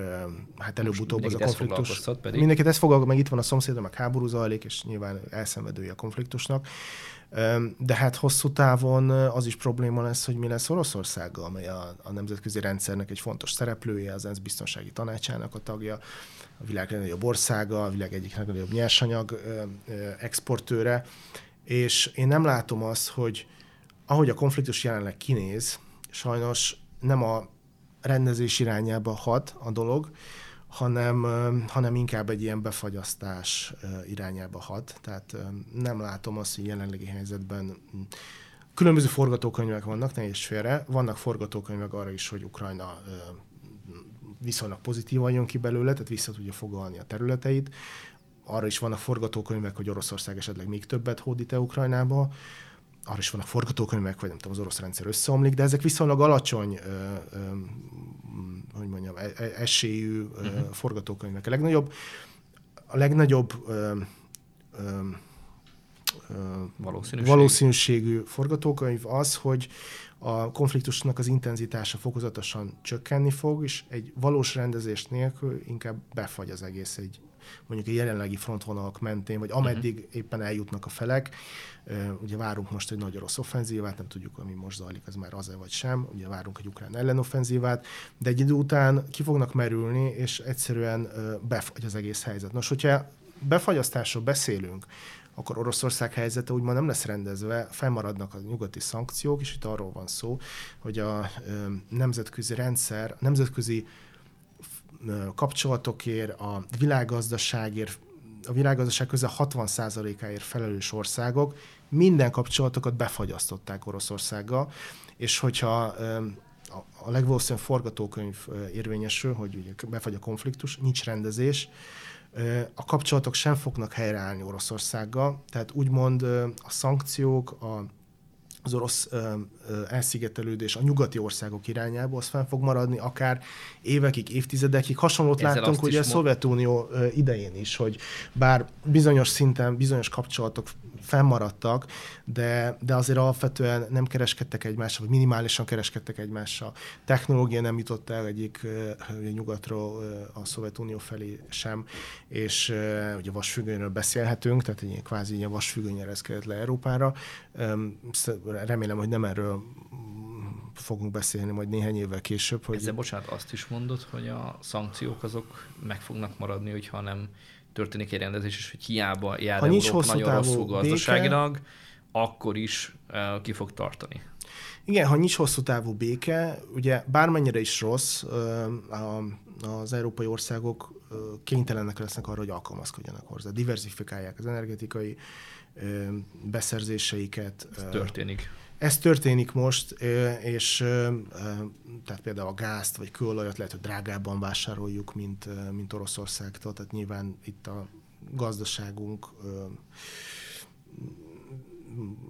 hát előbb-utóbb az a konfliktus. Pedig. Mindenkit ezt foglalkozott, meg itt van a szomszédom, meg háború zajlik, és nyilván elszenvedője a konfliktusnak. De hát hosszú távon az is probléma lesz, hogy mi lesz Oroszországgal, amely a, a nemzetközi rendszernek egy fontos szereplője, az ENSZ biztonsági tanácsának a tagja, a világ legnagyobb országa, a világ egyik legnagyobb nyersanyag exportőre, és én nem látom azt, hogy ahogy a konfliktus jelenleg kinéz, sajnos nem a rendezés irányába hat a dolog, hanem, hanem inkább egy ilyen befagyasztás irányába hat. Tehát nem látom azt, hogy jelenlegi helyzetben különböző forgatókönyvek vannak, ne is félre. Vannak forgatókönyvek arra is, hogy Ukrajna viszonylag pozitívan jön ki belőle, tehát vissza tudja fogalni a területeit. Arra is vannak forgatókönyvek, hogy Oroszország esetleg még többet hódít-e Ukrajnába arra is vannak forgatókönyvek, vagy nem tudom, az orosz rendszer összeomlik, de ezek viszonylag alacsony, ö, ö, hogy mondjam, e, e, esélyű uh-huh. forgatókönyvek. A legnagyobb, a legnagyobb ö, ö, Valószínűség. valószínűségű forgatókönyv az, hogy a konfliktusnak az intenzitása fokozatosan csökkenni fog, és egy valós rendezés nélkül inkább befagy az egész egy mondjuk a jelenlegi frontvonalak mentén, vagy ameddig uh-huh. éppen eljutnak a felek. Ugye várunk most egy nagy orosz offenzívát, nem tudjuk, ami most zajlik, az már az-e vagy sem. Ugye várunk egy ukrán ellenoffenzívát, de egy idő után ki fognak merülni, és egyszerűen befagy az egész helyzet. Nos, hogyha befagyasztásról beszélünk, akkor Oroszország helyzete úgymond nem lesz rendezve, felmaradnak a nyugati szankciók, és itt arról van szó, hogy a nemzetközi rendszer, nemzetközi kapcsolatokért, a világgazdaságért, a világgazdaság közel 60%-áért felelős országok minden kapcsolatokat befagyasztották Oroszországgal, és hogyha a legvalószínűbb forgatókönyv érvényesül, hogy ugye befagy a konfliktus, nincs rendezés, a kapcsolatok sem fognak helyreállni Oroszországgal, tehát úgymond a szankciók, a az orosz ö, ö, elszigetelődés a nyugati országok irányába, az fenn fog maradni akár évekig, évtizedekig. Hasonlót Ezzel láttunk ugye a Szovjetunió idején is, hogy bár bizonyos szinten, bizonyos kapcsolatok fennmaradtak, de, de azért alapvetően nem kereskedtek egymással, vagy minimálisan kereskedtek egymással. Technológia nem jutott el egyik ugye nyugatról a Szovjetunió felé sem, és ugye vasfüggönyről beszélhetünk, tehát egy kvázi ilyen vasfüggöny ereszkedett le Európára. Remélem, hogy nem erről fogunk beszélni majd néhány évvel később. Hogy... Ezzel bocsánat, azt is mondod, hogy a szankciók azok meg fognak maradni, hogyha nem történik egy rendezés, és hogy hiába jár ha Európa nagyon rosszul gazdaságilag, béke, akkor is uh, ki fog tartani. Igen, ha nincs hosszú távú béke, ugye bármennyire is rossz, az európai országok kénytelenek lesznek arra, hogy alkalmazkodjanak hozzá. Diversifikálják az energetikai beszerzéseiket. Ez történik. Ez történik most, és tehát például a gázt vagy kőolajat lehet, hogy drágábban vásároljuk, mint, mint Oroszországtól, tehát nyilván itt a gazdaságunk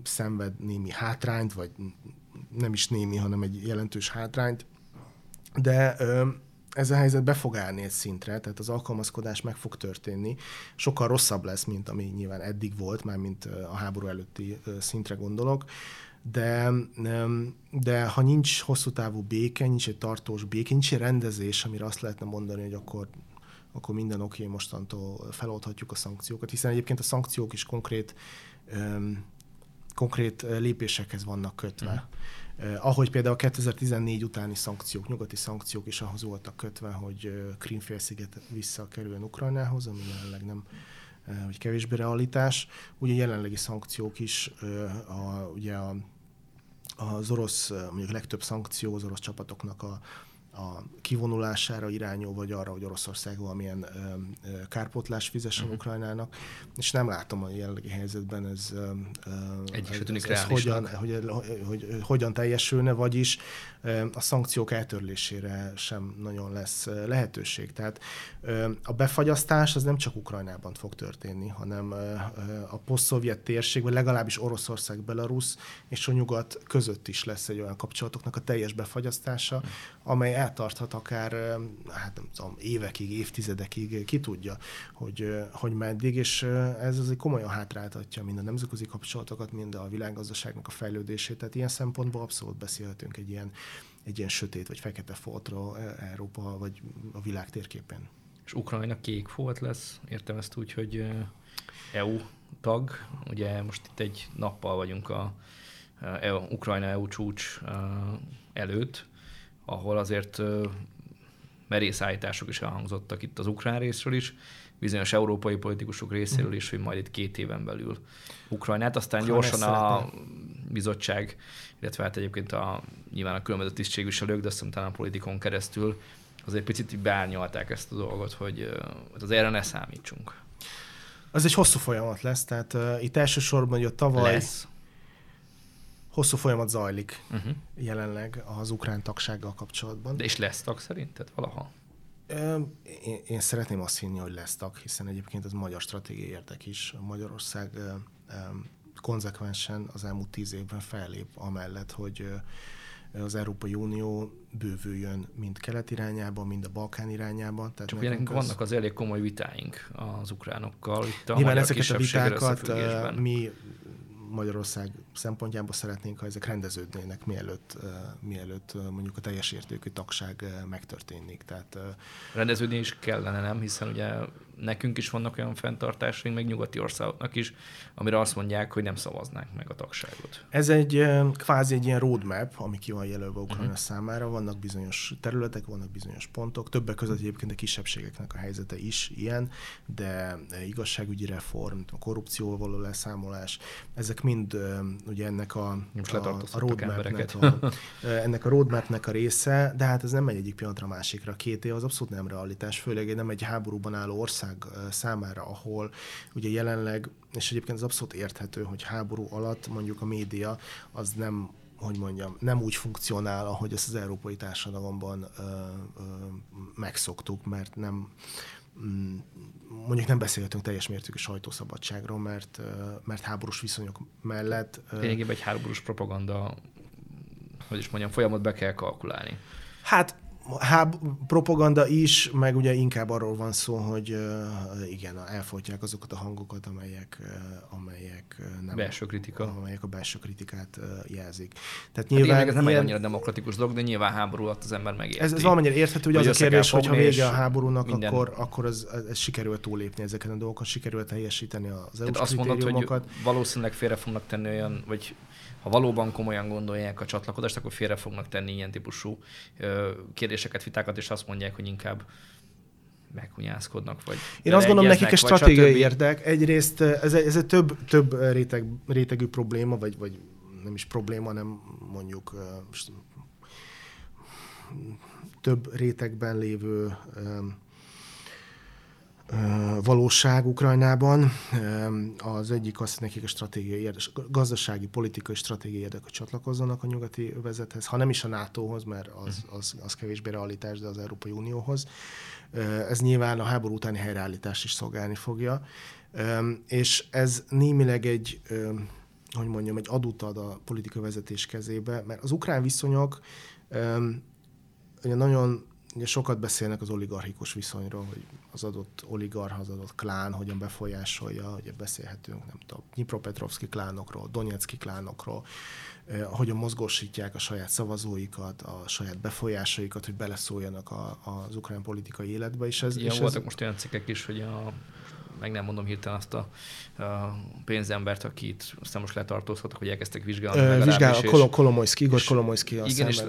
szenved némi hátrányt, vagy nem is némi, hanem egy jelentős hátrányt, de ez a helyzet be fog állni egy szintre, tehát az alkalmazkodás meg fog történni. Sokkal rosszabb lesz, mint ami nyilván eddig volt, már mint a háború előtti szintre gondolok, de, de ha nincs hosszú távú béke, nincs egy tartós béke, nincs egy rendezés, amire azt lehetne mondani, hogy akkor akkor minden oké, mostantól feloldhatjuk a szankciókat, hiszen egyébként a szankciók is konkrét, um, konkrét lépésekhez vannak kötve. Mm. Eh, ahogy például a 2014 utáni szankciók, nyugati szankciók is ahhoz voltak kötve, hogy uh, Krímfélsziget visszakerüljön Ukrajnához, ami jelenleg nem uh, hogy kevésbé realitás. Ugye jelenlegi szankciók is, a, ugye a, az orosz, mondjuk legtöbb szankció az orosz csapatoknak a a kivonulására irányul, vagy arra, hogy Oroszország valamilyen ö, ö, kárpótlás fizessen uh-huh. Ukrajnának, és nem látom a jelenlegi helyzetben ez, ö, ez, ez, ez hogyan, hogy, hogy, hogy, hogy hogyan teljesülne, vagyis ö, a szankciók eltörlésére sem nagyon lesz lehetőség. Tehát ö, a befagyasztás az nem csak Ukrajnában fog történni, hanem ö, a poszt-szovjet térség, vagy legalábbis Oroszország, Belarus és a nyugat között is lesz egy olyan kapcsolatoknak a teljes befagyasztása, uh-huh. amely eltarthat akár hát nem tudom, évekig, évtizedekig, ki tudja, hogy, hogy meddig, és ez azért komolyan hátráltatja mind a nemzetközi kapcsolatokat, mind a világgazdaságnak a fejlődését. Tehát ilyen szempontból abszolút beszélhetünk egy ilyen, egy ilyen sötét vagy fekete foltról Európa vagy a világ térképen. És Ukrajna kék folt lesz, értem ezt úgy, hogy EU tag, ugye most itt egy nappal vagyunk a EU, Ukrajna EU csúcs előtt, ahol azért merész állítások is elhangzottak itt az ukrán részről is, bizonyos európai politikusok részéről is, hogy majd itt két éven belül Ukrajnát. Aztán Ukrajna gyorsan a bizottság, illetve hát egyébként a, nyilván a különböző tisztségviselők, de azt hiszem talán a politikon keresztül azért picit beárnyalták ezt a dolgot, hogy az erre ne számítsunk. Az egy hosszú folyamat lesz, tehát uh, itt elsősorban hogy a tavaly... Lesz hosszú folyamat zajlik uh-huh. jelenleg az ukrán tagsággal kapcsolatban. De és lesz tag szerinted valaha? Én, én szeretném azt hinni, hogy lesz tag, hiszen egyébként ez magyar stratégiai érdek is. Magyarország konzekvensen az elmúlt tíz évben fellép amellett, hogy az Európai Unió bővüljön mind kelet irányába, mind a Balkán irányába. Tehát Csak nekünk az... vannak az elég komoly vitáink az ukránokkal. Itt a Nyilván ezeket a vitákat mi Magyarország szempontjából szeretnénk, ha ezek rendeződnének, mielőtt, mielőtt mondjuk a teljes értékű tagság megtörténik. Tehát, Rendeződni is kellene, nem? Hiszen ugye nekünk is vannak olyan fenntartásaink, meg nyugati országoknak is, amire azt mondják, hogy nem szavaznák meg a tagságot. Ez egy kvázi egy ilyen roadmap, ami ki van jelölve Ukrajna uh-huh. számára. Vannak bizonyos területek, vannak bizonyos pontok. Többek között egyébként a kisebbségeknek a helyzete is ilyen, de igazságügyi reform, a korrupcióval való leszámolás, ezek mind ugye ennek a, a, a roadmapnek a, ennek a roadmapnek a része, de hát ez nem megy egyik pillanatra másikra. Két év az abszolút nem realitás, főleg nem egy háborúban álló ország számára, ahol ugye jelenleg, és egyébként ez abszolút érthető, hogy háború alatt mondjuk a média az nem hogy mondjam, nem úgy funkcionál, ahogy ezt az európai társadalomban ö, ö, megszoktuk, mert nem, mm, mondjuk nem beszélhetünk teljes mértékű sajtószabadságról, mert, mert háborús viszonyok mellett... Lényegében egy háborús propaganda, hogy is mondjam, folyamat be kell kalkulálni. Hát háb, propaganda is, meg ugye inkább arról van szó, hogy uh, igen, elfolytják azokat a hangokat, amelyek, uh, amelyek nem... Belső kritika. Amelyek a belső kritikát uh, jelzik. Tehát hát nyilván... ez nem ilyen... egy annyira demokratikus dolog, de nyilván háború alatt az ember megérti. Ez, ez valamennyire érthető, hogy, hogy az a kérdés, hogy ha vége a háborúnak, minden... akkor, akkor ez, ez sikerült túlépni ezeken a dolgokon, sikerült teljesíteni az EU-s azt mondod, hogy valószínűleg félre fognak tenni olyan, vagy ha valóban komolyan gondolják a csatlakozást, akkor félre fognak tenni ilyen típusú kérdéseket, vitákat, és azt mondják, hogy inkább meghunyászkodnak, vagy Én azt gondolom, nekik a stratégiai érdek. Egyrészt ez ez egy több, több réteg, rétegű probléma, vagy, vagy nem is probléma, hanem mondjuk több rétegben lévő valóság Ukrajnában. Az egyik az nekik a stratégiai érdek, gazdasági, politikai, stratégiai érdek, hogy csatlakozzanak a nyugati övezethez, ha nem is a NATO-hoz, mert az, mhm. az, az kevésbé realitás, de az Európai Unióhoz. Ez nyilván a háború utáni helyreállítást is szolgálni fogja. És ez némileg egy hogy mondjam, egy adót ad a politikai vezetés kezébe, mert az ukrán viszonyok ugye nagyon ugye sokat beszélnek az oligarchikus viszonyról, hogy az adott oligarch, az adott klán hogyan befolyásolja, ugye beszélhetünk, nem tudom, Dnipropetrovszki klánokról, Donetszki klánokról, eh, hogyan mozgósítják a saját szavazóikat, a saját befolyásaikat, hogy beleszóljanak a, az ukrán politikai életbe. És ez, Igen, és voltak ez... most olyan cikkek is, hogy a meg nem mondom hirtelen azt a, a pénzembert, akit aztán most letartóztattak, hogy elkezdtek vizsgálni. Ö, vizsgál, a Kolo, Kolomojszki, Igor Kolomojszki a igen, és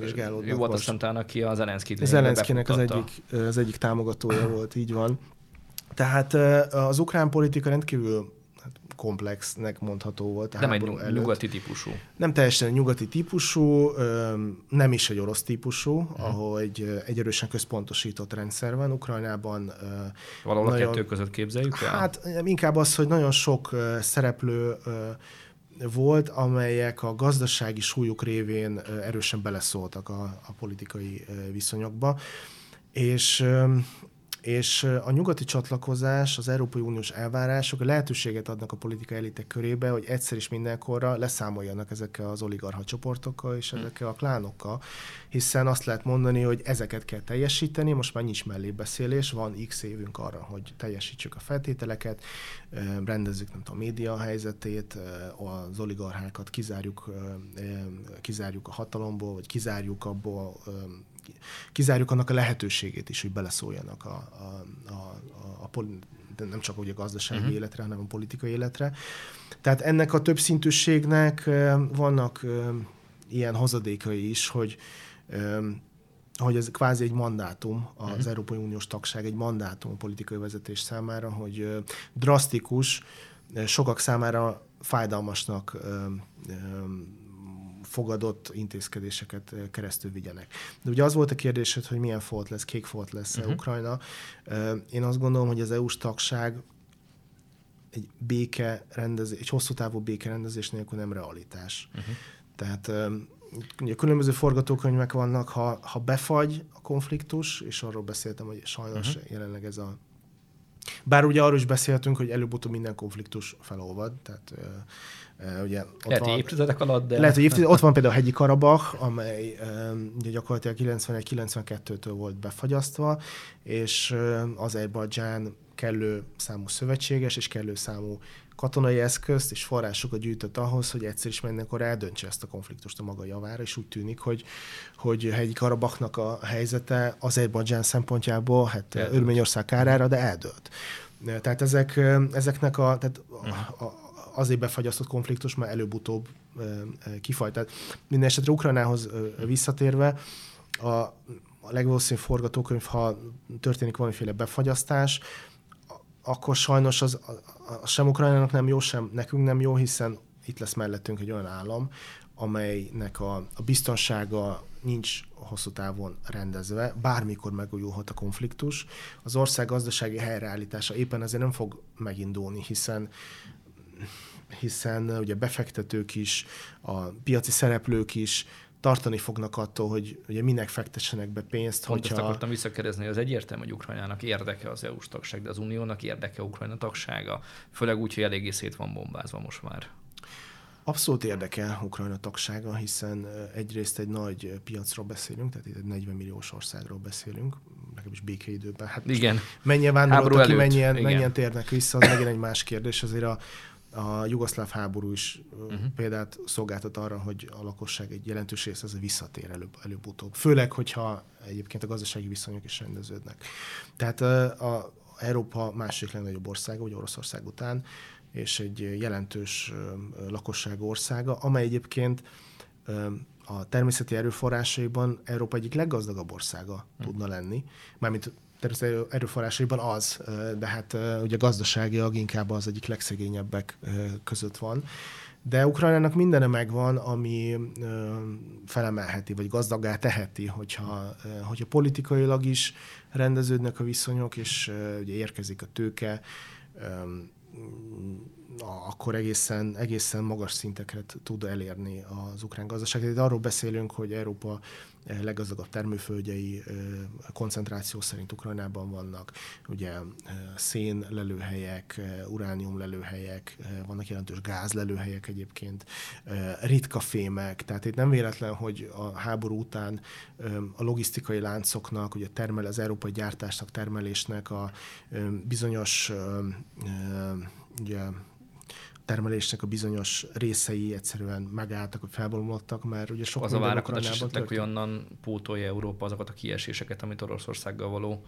ő volt aztán talán, aki a Zelenszkit Zelenszkinek az egyik, az egyik támogatója volt, így van. Tehát az ukrán politika rendkívül komplexnek mondható volt. Nem egy előtt. nyugati típusú. Nem teljesen nyugati típusú, nem is egy orosz típusú, uh-huh. ahol egy, egy erősen központosított rendszer van Ukrajnában. Valahol nagyon, a kettő között képzeljük el? Hát inkább az, hogy nagyon sok szereplő volt, amelyek a gazdasági súlyuk révén erősen beleszóltak a, a politikai viszonyokba. És és a nyugati csatlakozás, az Európai Uniós elvárások lehetőséget adnak a politikai elitek körébe, hogy egyszer is mindenkorra leszámoljanak ezekkel az oligarcha csoportokkal és hm. ezekkel a klánokkal, hiszen azt lehet mondani, hogy ezeket kell teljesíteni, most már nincs mellébeszélés, van x évünk arra, hogy teljesítsük a feltételeket, rendezzük nem tudom, a média helyzetét, az oligarchákat kizárjuk, kizárjuk a hatalomból, vagy kizárjuk abból kizárjuk annak a lehetőségét is, hogy beleszóljanak a, a, a, a, a de nem csak ugye a gazdasági uh-huh. életre, hanem a politikai életre. Tehát ennek a többszintűségnek vannak ilyen hozadékai is, hogy hogy ez kvázi egy mandátum, az uh-huh. Európai Uniós tagság egy mandátum a politikai vezetés számára, hogy drasztikus, sokak számára fájdalmasnak fogadott intézkedéseket keresztül vigyenek. De ugye az volt a kérdésed, hogy milyen folt lesz, kék folt lesz uh-huh. Ukrajna. Én azt gondolom, hogy az EU-s tagság egy béke rendezés, egy hosszú távú béke rendezés nélkül nem realitás. Uh-huh. Tehát ugye különböző forgatókönyvek vannak, ha, ha befagy a konfliktus, és arról beszéltem, hogy sajnos uh-huh. jelenleg ez a bár ugye arról is beszéltünk, hogy előbb-utóbb minden konfliktus felolvad, tehát Uh, ugye ott lehet, hogy évtizedek alatt, de... Lehet, hogy évtizedek, ott van például a hegyi Karabach, amely um, gyakorlatilag 91-92-től volt befagyasztva, és um, Azerbajdzsán kellő számú szövetséges és kellő számú katonai eszközt és forrásokat gyűjtött ahhoz, hogy egyszer is mindenkor eldöntse ezt a konfliktust a maga javára, és úgy tűnik, hogy, hogy hegyi Karabachnak a helyzete Azerbajdzsán szempontjából, hát Örményország kárára, de eldőlt. Tehát ezek, ezeknek a, tehát a, a, azért befagyasztott konfliktus, mert előbb-utóbb kifajt. Tehát minden esetre Ukrajnához visszatérve, a, a legvalószínűbb forgatókönyv, ha történik valamiféle befagyasztás, akkor sajnos az, az sem Ukrajnának nem jó, sem nekünk nem jó, hiszen itt lesz mellettünk egy olyan állam, amelynek a, a biztonsága nincs hosszú távon rendezve, bármikor megújulhat a konfliktus. Az ország gazdasági helyreállítása éppen ezért nem fog megindulni, hiszen hiszen ugye befektetők is, a piaci szereplők is tartani fognak attól, hogy ugye minek fektessenek be pénzt. Pont hogyha... ezt akartam visszakerezni, az egyértelmű, hogy Ukrajnának érdeke az EU-s tagság, de az Uniónak érdeke Ukrajna tagsága, főleg úgy, hogy eléggé szét van bombázva most már. Abszolút érdekel Ukrajna tagsága, hiszen egyrészt egy nagy piacról beszélünk, tehát itt egy 40 milliós országról beszélünk, legalábbis békeidőben. Hát Igen. Mennyien vándoroltak ki, mennyien, mennyien térnek vissza, az megint egy más kérdés. Azért a, a jugoszláv háború is uh-huh. példát szolgáltat arra, hogy a lakosság egy jelentős része az visszatér előbb, előbb-utóbb. Főleg, hogyha egyébként a gazdasági viszonyok is rendeződnek. Tehát a, a Európa másik legnagyobb országa, vagy Oroszország után, és egy jelentős lakosság országa, amely egyébként a természeti erőforrásaiban Európa egyik leggazdagabb országa hmm. tudna lenni. Mármint természeti erőforrásaiban az, de hát ugye gazdaságilag inkább az egyik legszegényebbek között van. De Ukrajnának mindene megvan, ami felemelheti, vagy gazdaggá teheti, hogyha, hogyha politikailag is rendeződnek a viszonyok, és ugye érkezik a tőke, akkor egészen, egészen magas szinteket tud elérni az ukrán gazdaság. Itt arról beszélünk, hogy Európa leggazdagabb termőföldjei koncentráció szerint Ukrajnában vannak. Ugye szén lelőhelyek, uránium lelőhelyek, vannak jelentős gázlelőhelyek egyébként, ritka fémek, tehát itt nem véletlen, hogy a háború után a logisztikai láncoknak, ugye termel, az európai gyártásnak, termelésnek a bizonyos ugye, termelésnek a bizonyos részei egyszerűen megálltak, vagy felbomlottak, mert ugye sok Az a várakozás esetleg, hogy onnan pótolja Európa azokat a kieséseket, amit Oroszországgal való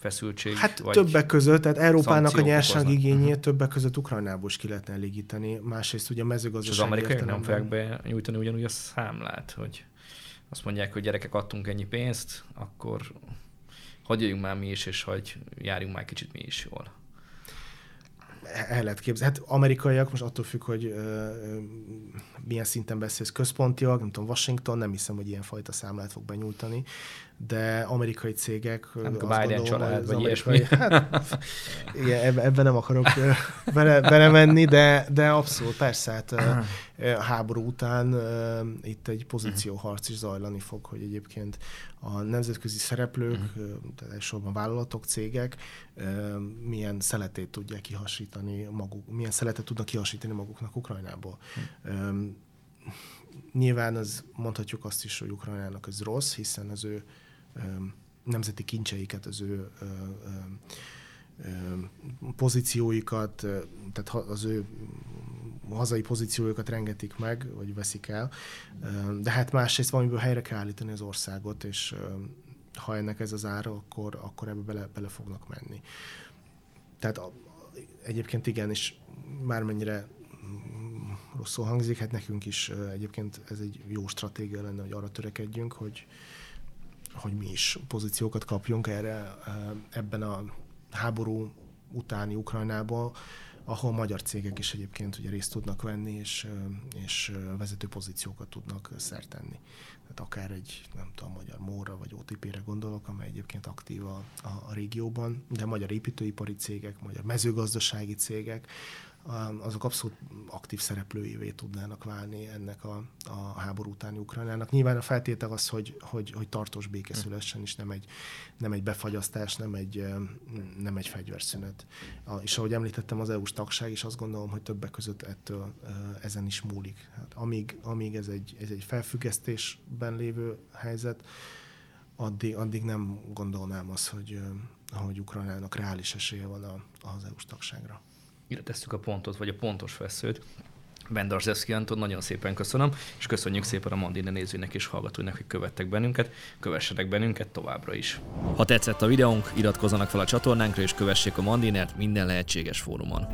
feszültség. Hát vagy többek között, tehát Európának a nyersanyag igényét uh-huh. többek között Ukrajnából is ki lehetne elégíteni. Másrészt ugye a mezőgazdaság. És az amerikaiak nem fogják be nyújtani ugyanúgy a számlát, hogy azt mondják, hogy gyerekek adtunk ennyi pénzt, akkor hagyjunk már mi is, és hogy járjunk már kicsit mi is jól el lehet képzelni. Hát amerikaiak most attól függ, hogy uh, milyen szinten beszélsz központiak, nem tudom, Washington, nem hiszem, hogy ilyen fajta számlát fog benyújtani, de amerikai cégek... Nem a Biden gondolom, család, vagy amerikai, ilyesmi. Hát, igen, ebben nem akarok bele, belemenni, de, de abszolút, persze, hát háború után itt egy pozícióharc is zajlani fog, hogy egyébként a nemzetközi szereplők, uh-huh. tehát elsősorban vállalatok, cégek milyen szeletét tudják kihasítani maguk, milyen szeletet tudnak kihasítani maguknak Ukrajnából. Uh-huh. Nyilván az mondhatjuk azt is, hogy Ukrajnának ez rossz, hiszen az ő nemzeti kincseiket, az ő pozícióikat, tehát az ő hazai pozíciójukat rengetik meg, vagy veszik el. De hát másrészt valamiből helyre kell állítani az országot, és ha ennek ez az ára, akkor, akkor ebbe bele, bele fognak menni. Tehát a, egyébként igen, és már mennyire rosszul hangzik, hát nekünk is egyébként ez egy jó stratégia lenne, hogy arra törekedjünk, hogy, hogy mi is pozíciókat kapjunk erre ebben a háború utáni Ukrajnából, ahol magyar cégek is egyébként ugye részt tudnak venni, és, és vezető pozíciókat tudnak szertenni. Tehát akár egy, nem tudom, magyar Móra vagy OTP-re gondolok, amely egyébként aktív a, a régióban, de magyar építőipari cégek, magyar mezőgazdasági cégek, azok abszolút aktív szereplőivé tudnának válni ennek a, a háború utáni Ukrajnának. Nyilván a feltétel az, hogy, hogy, hogy tartós béke szülessen, és nem egy, nem egy befagyasztás, nem egy, nem egy fegyverszünet. A, és ahogy említettem, az EU-s tagság is azt gondolom, hogy többek között ettől ezen is múlik. Hát amíg, amíg ez, egy, ez egy felfüggesztésben lévő helyzet, addig, addig nem gondolnám azt, hogy, hogy Ukrajnának reális esélye van az EU-s tagságra ide tesszük a pontot, vagy a pontos feszőt. Bendarzewski Anton, nagyon szépen köszönöm, és köszönjük szépen a Mandine nézőnek és hallgatóinak, hogy követtek bennünket, kövessenek bennünket továbbra is. Ha tetszett a videónk, iratkozzanak fel a csatornánkra, és kövessék a Mandinert minden lehetséges fórumon.